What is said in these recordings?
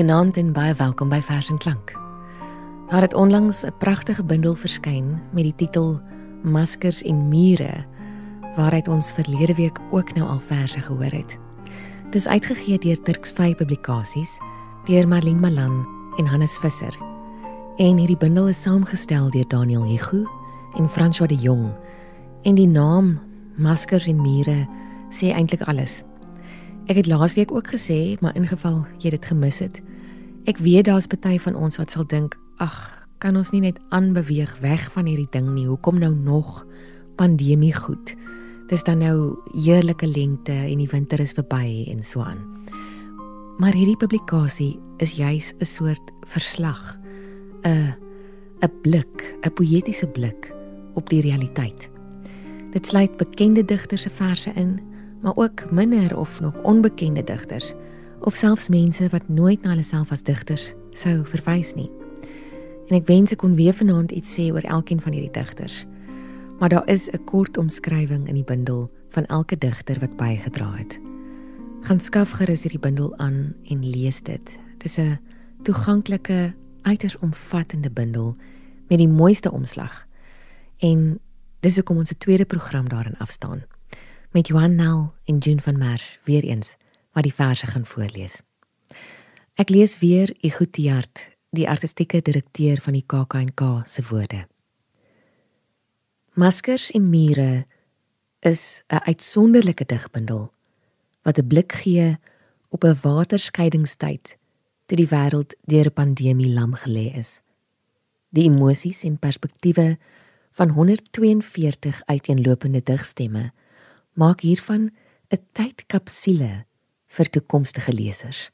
Goeienaand en baie welkom by Vers en Klank. Daar het onlangs 'n pragtige bundel verskyn met die titel Maskers en Mure waaruit ons verlede week ook nou al verse gehoor het. Dis uitgegee deur Turks Vy Publikasies deur Marlene Malan en Hannes Visser. En hierdie bundel is saamgestel deur Daniel Hugo en François de Jong. En die naam Maskers en Mure sê eintlik alles. Ek het laasweek ook gesê, maar in geval jy dit gemis het, ek weet daar's baie van ons wat sal dink, ag, kan ons nie net aanbeweeg weg van hierdie ding nie. Hoekom nou nog pandemie goed? Dis dan nou heerlike lente en die winter is verby en so aan. Maar hierdie publikasie is juis 'n soort verslag, 'n 'n blik, 'n poëtiese blik op die realiteit. Dit sluit bekende digters se verse in, maar ook minder of nog onbekende digters of selfs mense wat nooit na hulle self as digters sou verwys nie. En ek wens ek kon weer vanaand iets sê oor elkeen van hierdie digters. Maar daar is 'n kort omskrywing in die bundel van elke digter wat bygedra het. Gaan skaf gerus hierdie bundel aan en lees dit. Dit is 'n toeganklike, uiters omvattende bundel met die mooiste omslag. En dis hoekom ons 'n tweede program daarin afstaan met Johan Nel en June van Mer weer eens wat die verse gaan voorlees. Ek lees weer Igutiart, die artistieke direkteur van die KAK&K se woorde. Maskers en mure is 'n uitsonderlike digbundel wat 'n blik gee op 'n waterskeidingstyd toe die wêreld deur 'n pandemie lam gelê is. Die emosies en perspektiewe van 142 uiteenlopende digstemme maak hiervan 'n tydkapsule vir toekomstige lesers.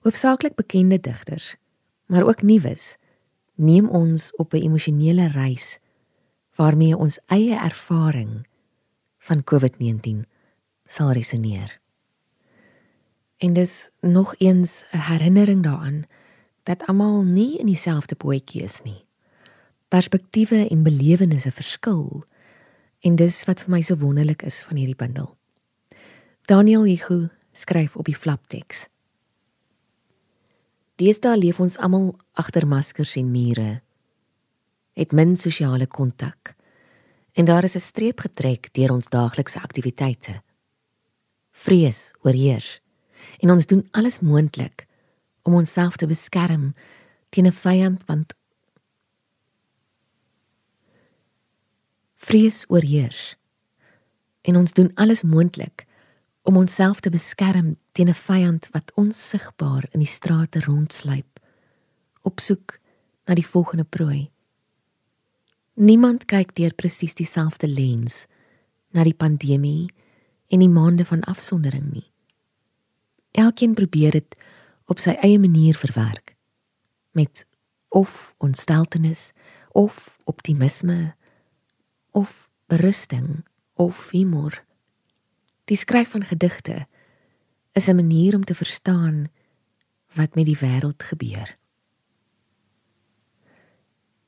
Hoofsaaklik bekende digters, maar ook nuus, neem ons op 'n emosionele reis waarmee ons eie ervaring van COVID-19 sal resoneer. En dis nog eens 'n herinnering daaraan dat almal nie in dieselfde bootjie is nie. Perspektiewe en belewennisse verskil En dis wat vir my so wonderlik is van hierdie bundel. Daniel Hugo skryf op die flapteks. Deesdae leef ons almal agter maskers en mure. Het min sosiale kontak. En daar is 'n streep getrek deur ons daaglikse aktiwiteite. Vrees oorheers. En ons doen alles moontlik om onsself te beskerm teen 'n vyand want vrees oorheers. En ons doen alles moontlik om onsself te beskerm teen 'n vyand wat onsigbaar in die strate rondsluip op soek na die volgende prooi. Niemand kyk deur presies dieselfde lens na die pandemie en die maande van afsondering nie. Elkeen probeer dit op sy eie manier verwerk met of ontsteltenis of optimisme of berusting of humor. Die skryf van gedigte is 'n manier om te verstaan wat met die wêreld gebeur.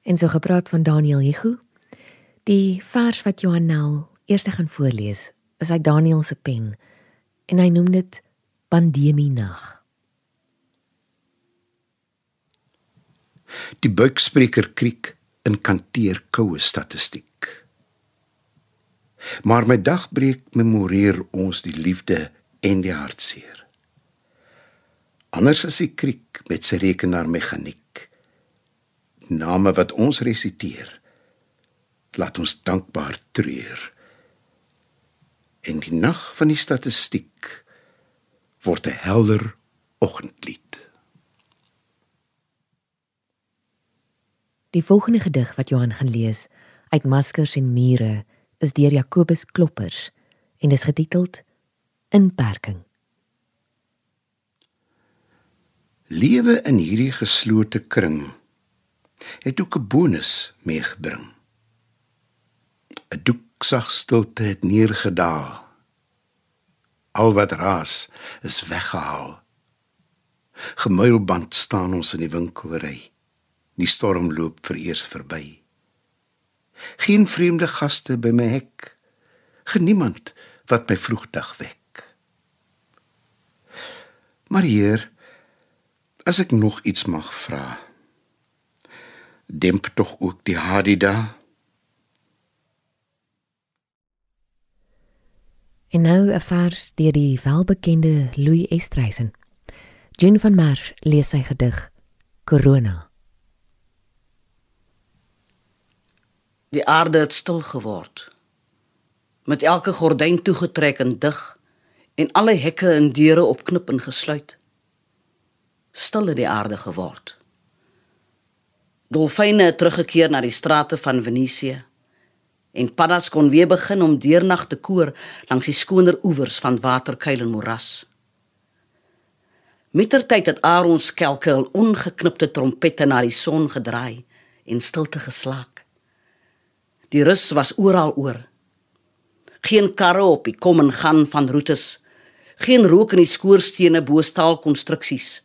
En so gepraat van Daniel Hugo. Die vers wat Johanel eers gaan voorlees, is uit Daniel se pen en hy noem dit Pandemie nag. Die buikspreker kriek in kanteer koue statistiek. Maar my dagbreek memoreer ons die liefde en die hartseer. Anders as die kriek met sy rekenaar meganiek. Name wat ons resiteer. Laat ons dankbaar treur. En die nag van die statistiek word 'n helder oggendlied. Die volgende gedig wat Johan gaan lees uit Maskers en Mure is deur Jacobus Kloppers en is getiteld Inperking. Lewe in hierdie geslote kring het ook 'n bonus meegebring. 'n Doeksag stilte het neergedaal. Al wat raas is weggehaal. Gemuilband staan ons in die winkelry. Die storm loop vereers verby. Geen vreemde gaste by my hek. Geniemand wat my vroegdag wek. Maar Heer, as ek nog iets mag vra, demp tog ook die hadida. En nou vers deur die welbekende Louis Estreisen. Jean van Merwe lees sy gedig Corona. Die aarde het stil geword. Met elke gordyn toegetrek en dig en alle hekke en deure op knip en gesluit. Stil het die aarde geword. Dolfyne het teruggekeer na die strate van Venesië en paddas kon weer begin om deernag te koor langs die skoner oewers van waterkuil en moeras. Mittertyd het Aaron skelke al ongeknipte trompette na die son gedraai en stilte geslaak. Die rus was oral oor. Geen karre op die kom en gaan van roetes. Geen rook in die skoorstene bo staalkonstruksies.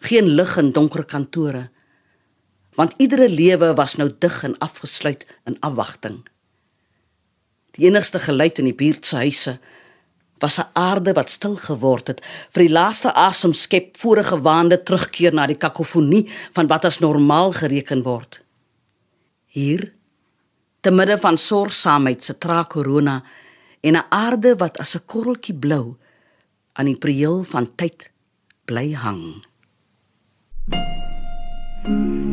Geen lig in donker kantore want iedere lewe was nou dig en afgesluit in afwagting. Die enigste geluid in die buurt se huise was 'n aarde wat stil geword het vir die laaste asem skep vorige waande terugkeer na die kakofonie van wat as normaal gereken word. Hier te midde van sorgsaamheid se tra korona en 'n aarde wat as 'n korreltjie blou aan die prieel van tyd bly hang. thank you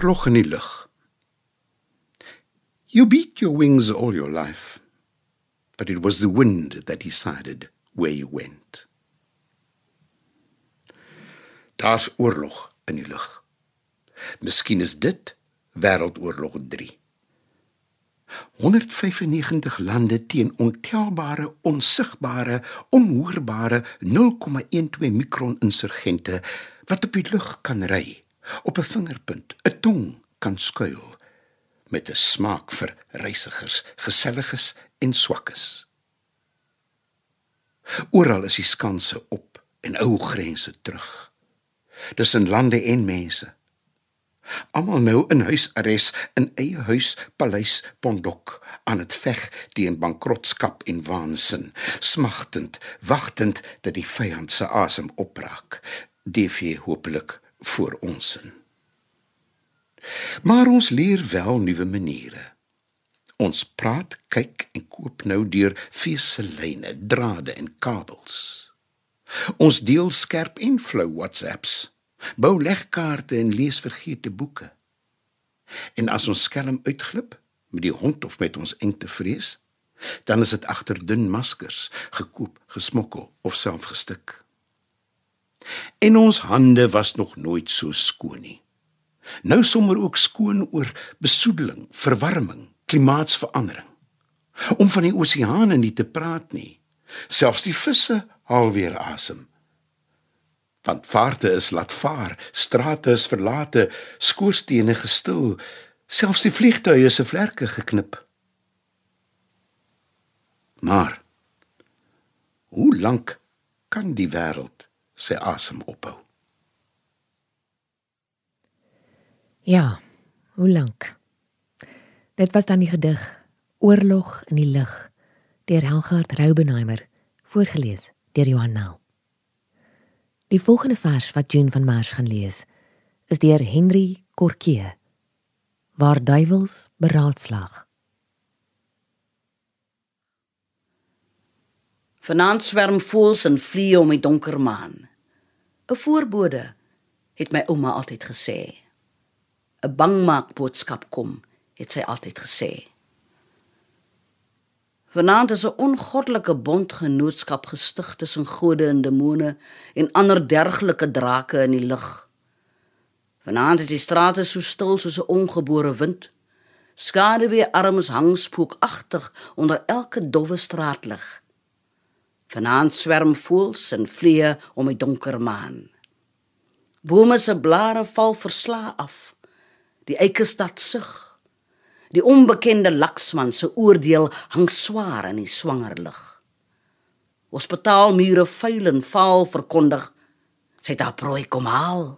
Oorlog in die lug. You beat your wings all your life, but it was the wind that decided where you went. Daar's oorlog in die lug. Miskien is dit Wêreldoorlog 3. 195 lande teen ontelbare, onsigbare, onhoorbare 0,12 mikron insurgente wat op die lug kan ry, op 'n vingerpunt, 'n tong kan skuil met 'n smaak vir reisigers, geselliges en swakkes. Oral is die skanse op en ou grense terug. Dis in lande en mense almal nou in huisarrest in eie huis paleis Pondok aan dit veg teen bankrotskap en waansin smagtend wagtend dat die vyand se asem opraak DV hopelik vir ons in maar ons leer wel nuwe maniere ons praat kyk en koop nou deur feeselyne drade en kabels ons deel skerp en flou WhatsApps bou legkaarte en lees vergete boeke. En as ons skelm uitglip met die hond of met ons engte vrees, dan is dit agter dun maskers, gekoop, gesmokkel of self gestik. En ons hande was nog nooit so skoon nie. Nou sommer ook skoon oor besoedeling, verwarming, klimaatsverandering. Om van die oseane nie te praat nie. Selfs die visse haal weer asem want vaarte is laat vaar, strate is verlate, skoorstene gestil, selfs die vliegtuie se vlerke geknip. Maar hoe lank kan die wêreld sy asem ophou? Ja, hoe lank? Dit was dan die gedig Oorlog in die lug deur Helgard Raubenheimer voorgeles deur Johan Nel. Die volgende vers wat June van Mars gaan lees, is deur Henry Korkie. Waar duiwels beraadslag. Vanaand swerm voëls en vliee om die donker maan. 'n Voorbode het my ouma altyd gesê. 'n Bangmaak boodskap kom, het sy altyd gesê. Vanaand is 'n ongoddelike bondgenootskap gestig tussen gode en demone en ander dergelike drake in die lug. Vanaand is die strate so stil soos 'n ongebore wind. Skaduwee arms hang spookagtig onder elke dowwe straatlig. Vanaand swerm voëls en vliee om die donker maan. Bome se blare val versla af. Die eikestad sug. Die onbekende laksman se oordeel hang swaar in die swanger lug. Hospitaalmure vuil en vaal verkondig sy het haar prooi kom haal.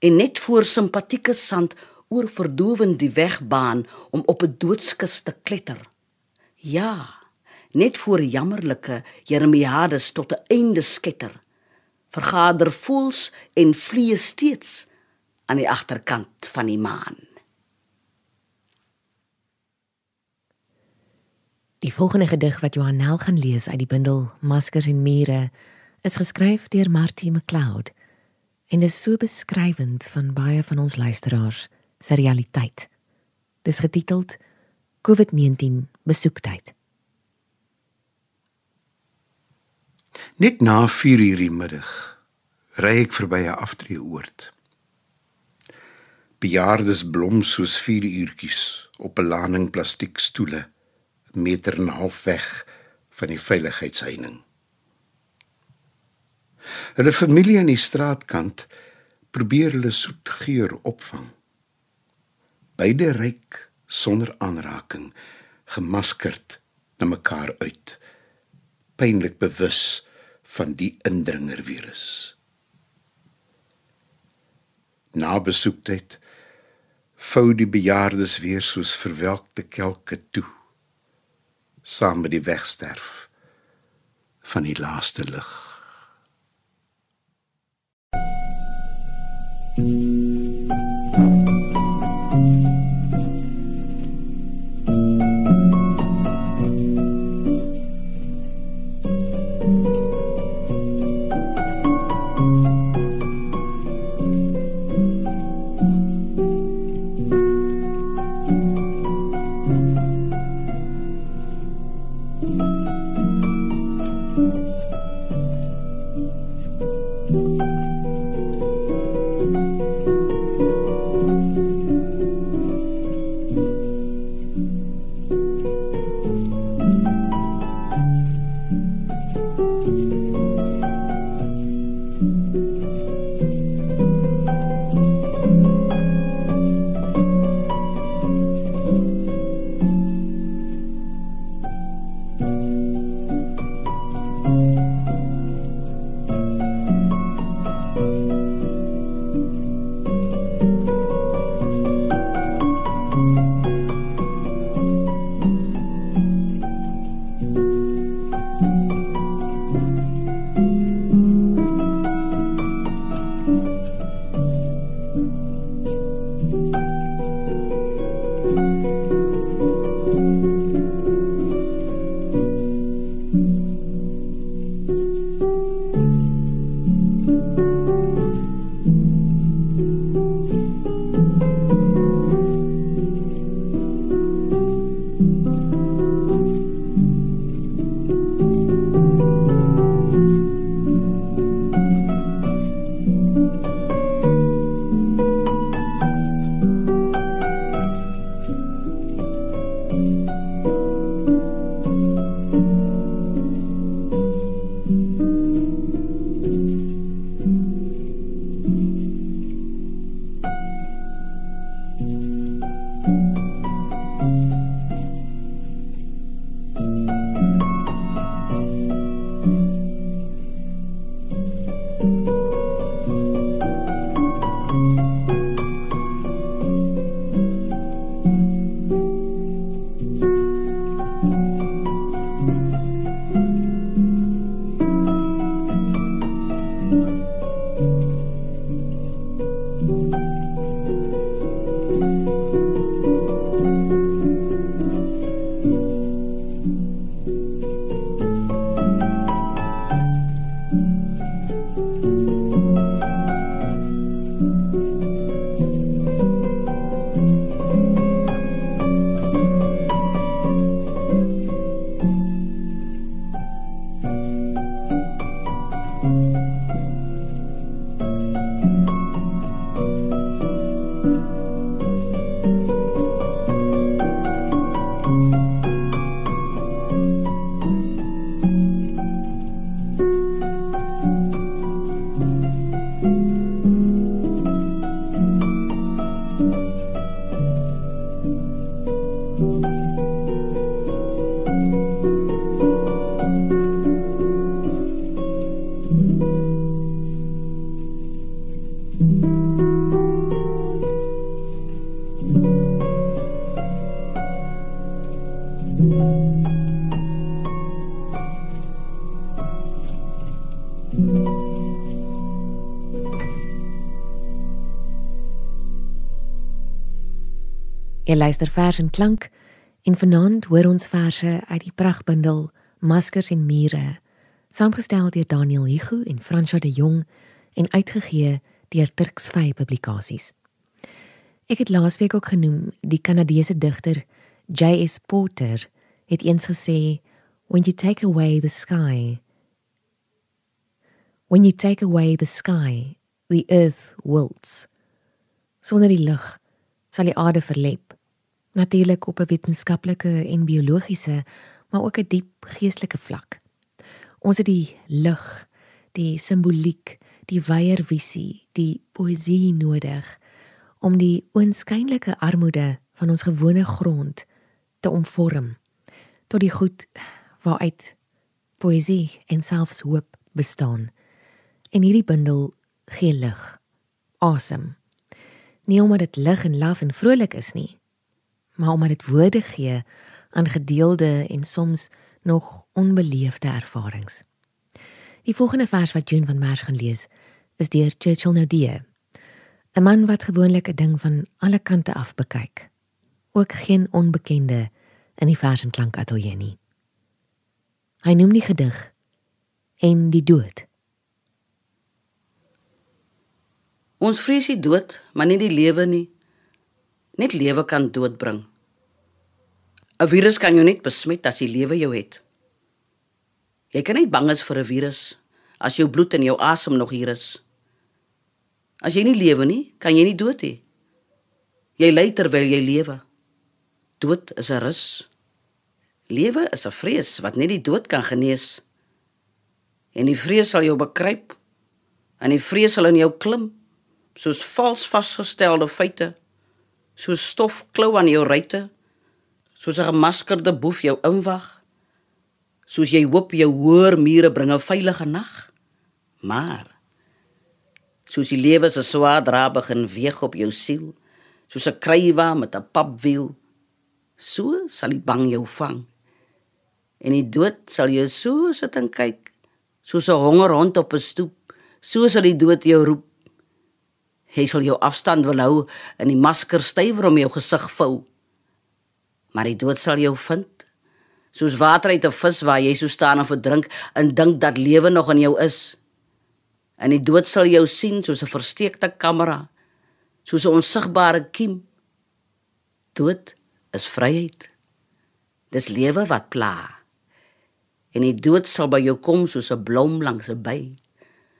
En net voor simpatieke sand oor verdowend die wegbaan om op 'n doodskus te kletter. Ja, net voor jammerlike Jeremiades tot 'n einde sketter. Vergader voels en vliee steeds aan die agterkant van die maan. Die volgende gedig wat Johan Nel gaan lees uit die bundel Maskers en Mure is geskryf deur Martie McLeod en is so beskrywend van baie van ons luisteraars se realiteit. Dis getiteld COVID-19 besoektyd. Net na 4:00 die middag ry ek verby 'n aftreeoord. Bejaardes blom soos 4 uurtjies op 'n lading plastiekstoele meter en 'n half weg van die veiligheidsheining. Hulle familie aan die straatkant probeer hulle soet geur opvang. Beide ryk sonder aanraking, gemaskerd na mekaar uit, pynlik bewus van die indringervirus. Na besoektyd vou die bejaardes weer soos verwelkte kelke toe saam met die wegsterf van die laaste lig. Luister vers en klank en vanaand hoor ons verse uit die pragbundel Maskers en Mure, saamgestel deur Daniel Hugo en Franswa de Jong en uitgegee deur Turks Vy Publikasies. Ek het laasweek ook genoem die Kanadese digter J.S. Porter het eens gesê when you take away the sky when you take away the sky the earth wilts sonder die lig sal die aarde verlep natuurlik op 'n wetenskaplike en biologiese maar ook 'n diep geestelike vlak ons het die lig die simboliek die wyeer visie die poësie nodig om die oënskynlike armoede van ons gewone grond te omvorm tot die goed waaruit poësie en selfs hoop bestaan. En hierdie bundel gee lig, asem. Nie omdat dit lig en laf en vrolik is nie, maar omdat dit woorde gee aan gedeelde en soms nog onbeleefde ervarings. Die volgende vers wat June van Merwe gaan lees, is deur Churchill Naudee. 'n Man wat gewoonlik 'n ding van alle kante af bekyk. Ook geen onbekende in die vers en klank ateljee nie. Hy noem die gedig en die dood. Ons vrees die dood, maar nie die lewe nie. Net lewe kan dood bring. 'n Virus kan jou net besmet as jy lewe jou het. Jy kan nie bang is vir 'n virus as jou bloed en jou asem nog hier is. As jy nie lewe nie, kan jy nie dood nie. Jy ly terwyl jy lewe dood is 'n rus. Lewe is 'n vrees wat net die dood kan genees. En die vrees sal jou bekruip. En die vrees sal in jou klim soos vals vasgestelde feite. Soos stof klou aan jou ruite. Soos 'n gemaskerde boef jou inwag. Soos jy hoop jou hoër mure bring 'n veilige nag. Maar soos die lewe se swaar dra begin weeg op jou siel, soos 'n krywa met 'n papwiel so sal die bang jou vang. En die dood sal jou so sit en kyk, soos 'n honger hond op 'n stoep, so sal die dood jou roep. Hy sal jou afstand wil hou en die masker stywer om jou gesig vou. Maar die dood sal jou vind, soos water uit 'n vis waar jy so staan en verdrink en dink dat lewe nog in jou is. En die dood sal jou sien soos 'n versteekte kamera, soos 'n onsigbare kiem. Dood is vryheid. Dis lewe wat pla. En die dood sal by jou kom soos 'n blom langs 'n by.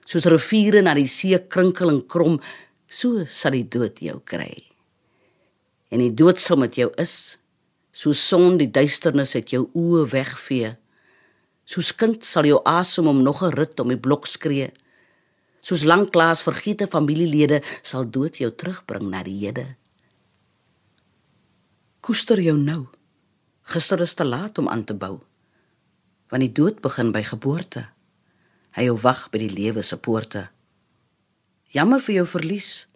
Soos riviere na die see krinkel en krom, so sal die dood jou kry. En die dood sal met jou is, soos son die duisternis uit jou oë wegvee. Soos kind sal jou asem om nog 'n rit om die blok skree. Soos lanklaas vergete familielede sal dood jou terugbring na die hede koester jou nou. Gister is te laat om aan te bou. Want die dood begin by geboorte. Hy jou wag by die lewe se poorte. Jammer vir jou verlies,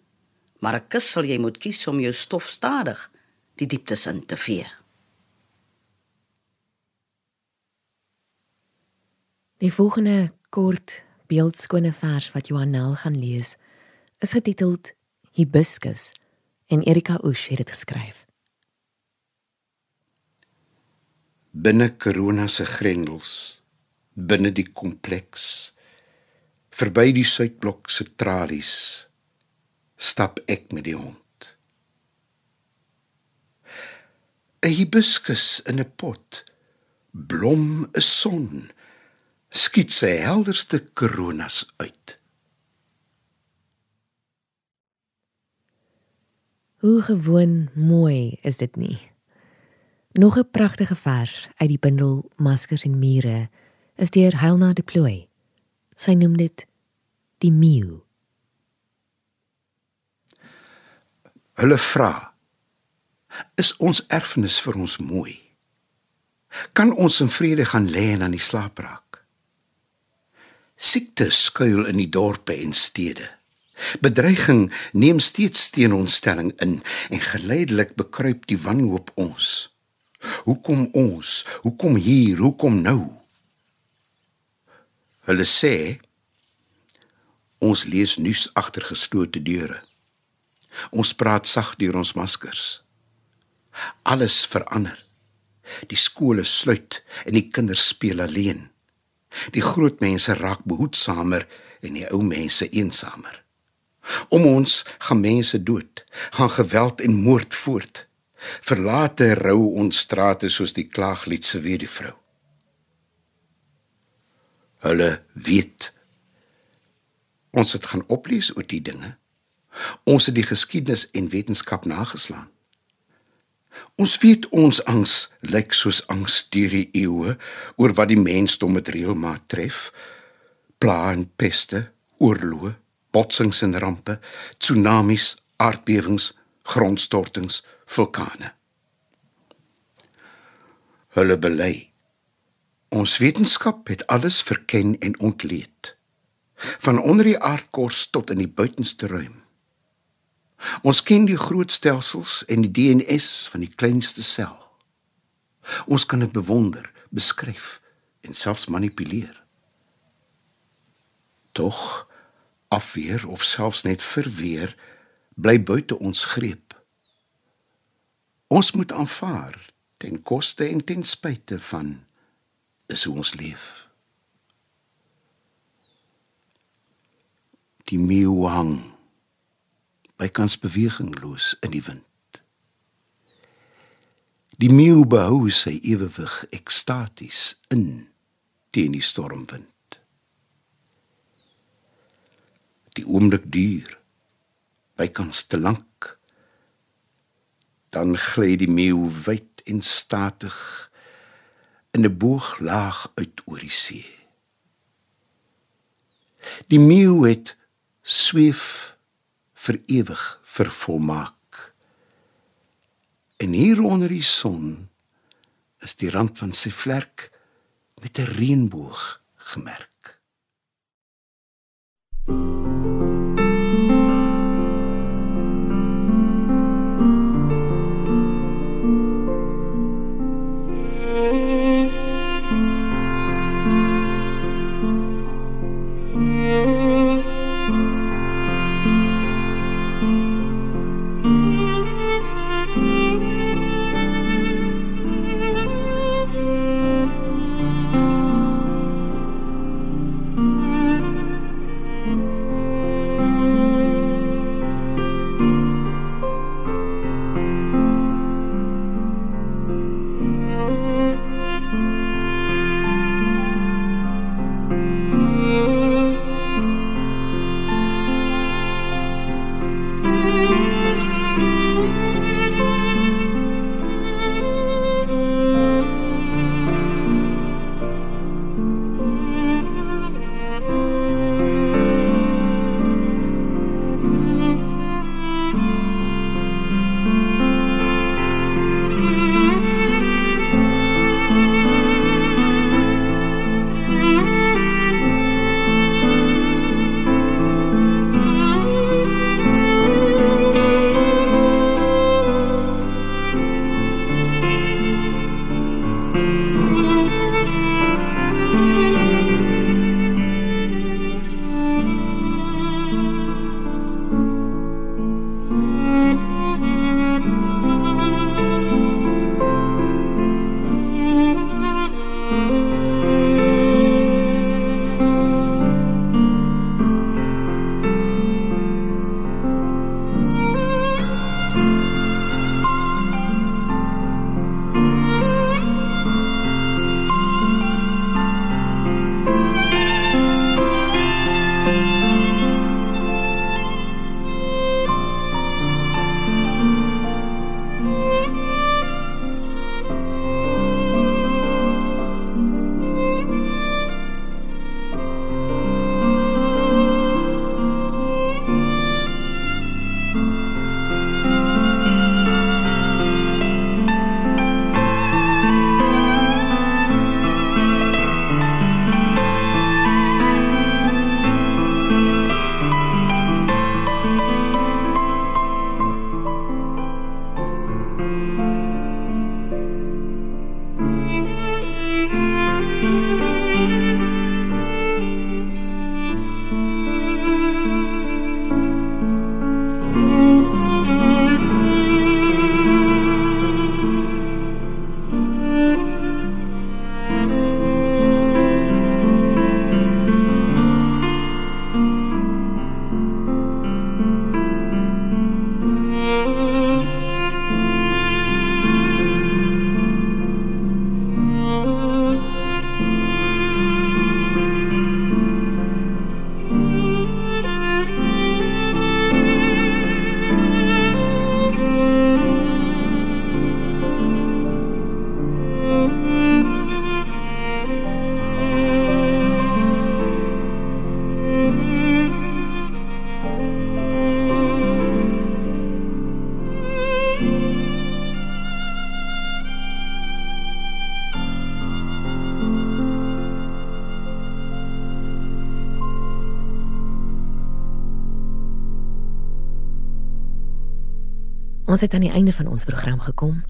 maar 'n kus sal jy moet kies om jou stof stadig die dieptes in te vee. Die volgende kort beeldskone vers wat Johanel gaan lees, is getiteld Hibiscus en Erika Osh het dit geskryf. binne corona se grendels binne die kompleks verby die suidblok se tralies stap ek met die hond. 'n hibiscus in 'n pot blom 'n son skiet sy helderste koronas uit. Hoe gewoon mooi is dit nie. Nog 'n pragtige vers uit die bundel Maskers en Mure is deur Helena de Plooi. Sy noem dit die meeu. Hulle vra: Is ons erfenis vir ons mooi? Kan ons in vrede gaan lê en aan die slaap raak? Siekte skuil in die dorpe en stede. Bedreiging neem steeds teen ons stelling in en geleidelik bekruip die wanhoop ons. Hoekom ons? Hoekom hier? Hoekom nou? Hulle sê ons lees nuus agter geslote deure. Ons praat sag deur ons maskers. Alles verander. Die skole sluit en die kinders speel alleen. Die groot mense raak behoedsamer en die ou mense eensamer. Om ons gaan mense dood, gaan geweld en moord voort. Verlate rou ons strate soos die klaaglied se weer die vrou. Hulle weet ons het gaan oplees oor die dinge. Ons het die geskiedenis en wetenskap nageslaan. Ons weet ons angs lyk soos angs deur die eeue oor wat die mensdom met reëlmaat tref. Pla en peste, oorloë, botsings en rampe, tsunamies, aardbewings, grondstortings, vulkane. Hulle bely. Ons wetenskap het alles verken en ontleed. Van onder die aardkors tot in die buitenste ruim. Ons ken die groot stelsels en die DNS van die kleinste sel. Ons kan dit bewonder, beskryf en selfs manipuleer. Tog afweer of selfs net verweer bly buite ons greep. Ons moet aanvaar ten koste en ten spyte van is hoe ons leef. Die meeu hang bykans bewegingloos in die wind. Die meeu behou sy ewewig ekstaties in teen die stormwind. Die oomblik duur bykans te lank. Dan gly die meeu wyd en statig in 'n booglaag uit oor die see. Die meeu het sweef vir ewig vervolmaak. En hier onder die son is die rand van sy vlek met 'n reënboog gemerk. Ons het aan die einde van ons program gekom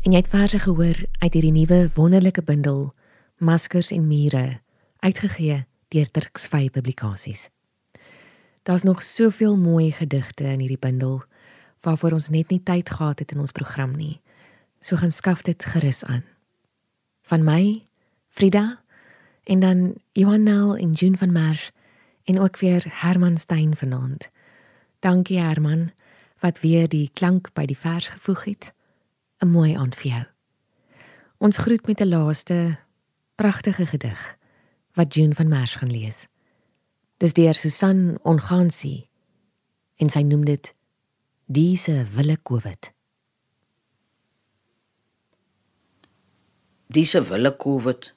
en jy het verse gehoor uit hierdie nuwe wonderlike bundel Maskers en Mure uitgegee deur Turks Vy Publikasies. Daar's nog soveel mooi gedigte in hierdie bundel waarvoor ons net nie tyd gehad het in ons program nie. So gaan skaf dit gerus aan. Van my, Frida en dan Johan Nel en June van Merwe en ook weer Herman Stein vanaand. Dankie Herman wat weer die klank by die vers gevoeg het. 'n Mooi aand vir jou. Ons groet met 'n laaste pragtige gedig wat June van Merwe gaan lees. Dis deur Susan Ongansi en sy noem dit Diese wille Covid. Diese wille Covid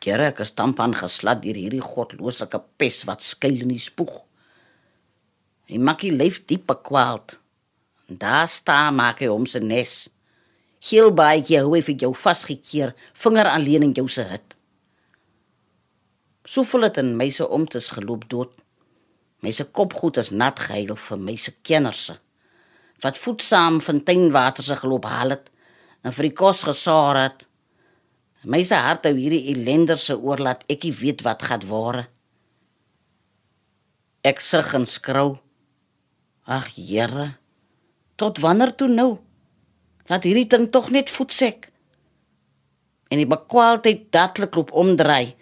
Kere ek stamp aan geslat deur hierdie godlose pes wat skuil in die spoeg. Hy maak die lyf diep bekwaald. Daar staan maak hy hom se nes. Heel baie hou hy vir jou vasgekeer, vinger alleen in jou se hit. So vol het in my se omtes geloop dood. My se kopgoed is nat gehuil vir my se kenners. Wat voedsaam fonteinwater se geloop haal het en vir die kos gesaar het. My se hart hou hierdie ellender se oorlaat ek nie weet wat gaan ware. Ek sug en skrou. Ag Here. Tot wanneer toe nou? Laat hierdie ding tog net voetsek. En die bekwaaldheid dadelik loop omdraai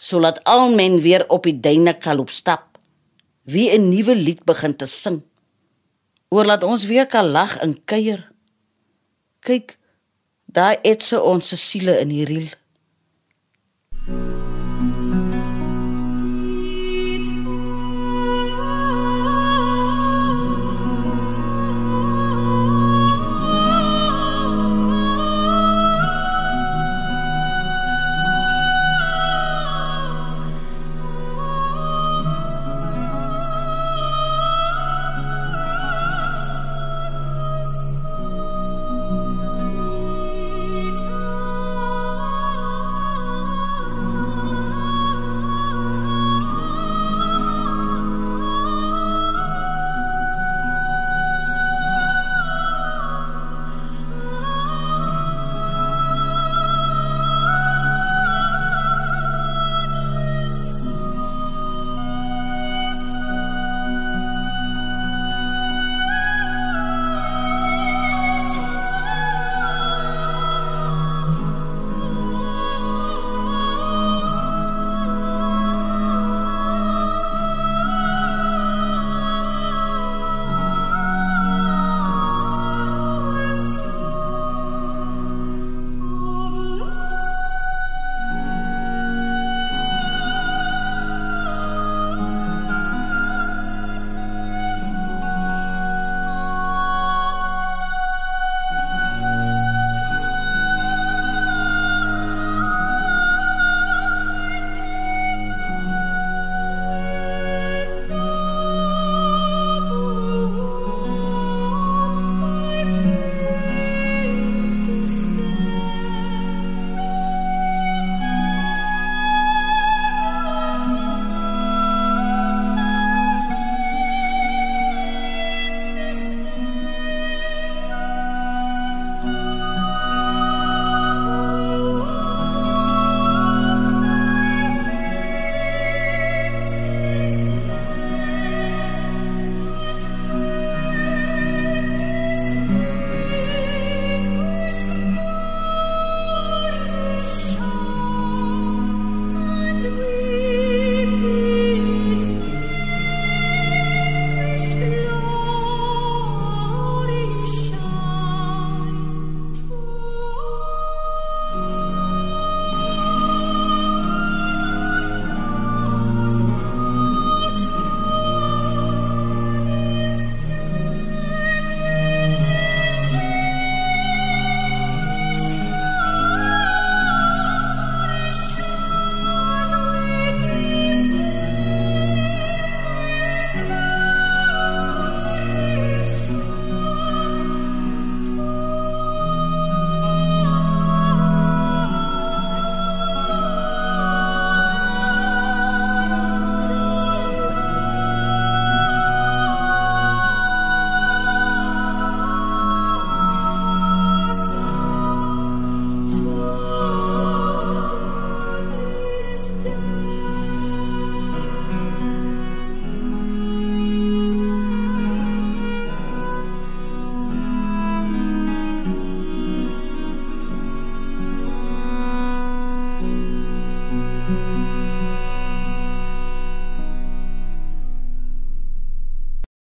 sodat al men weer op die duine kan loop stap. Wie 'n nuwe lied begin te sing. Oor laat ons weer kan lag en kuier. Kyk, Daai etse ons se siele in die riel.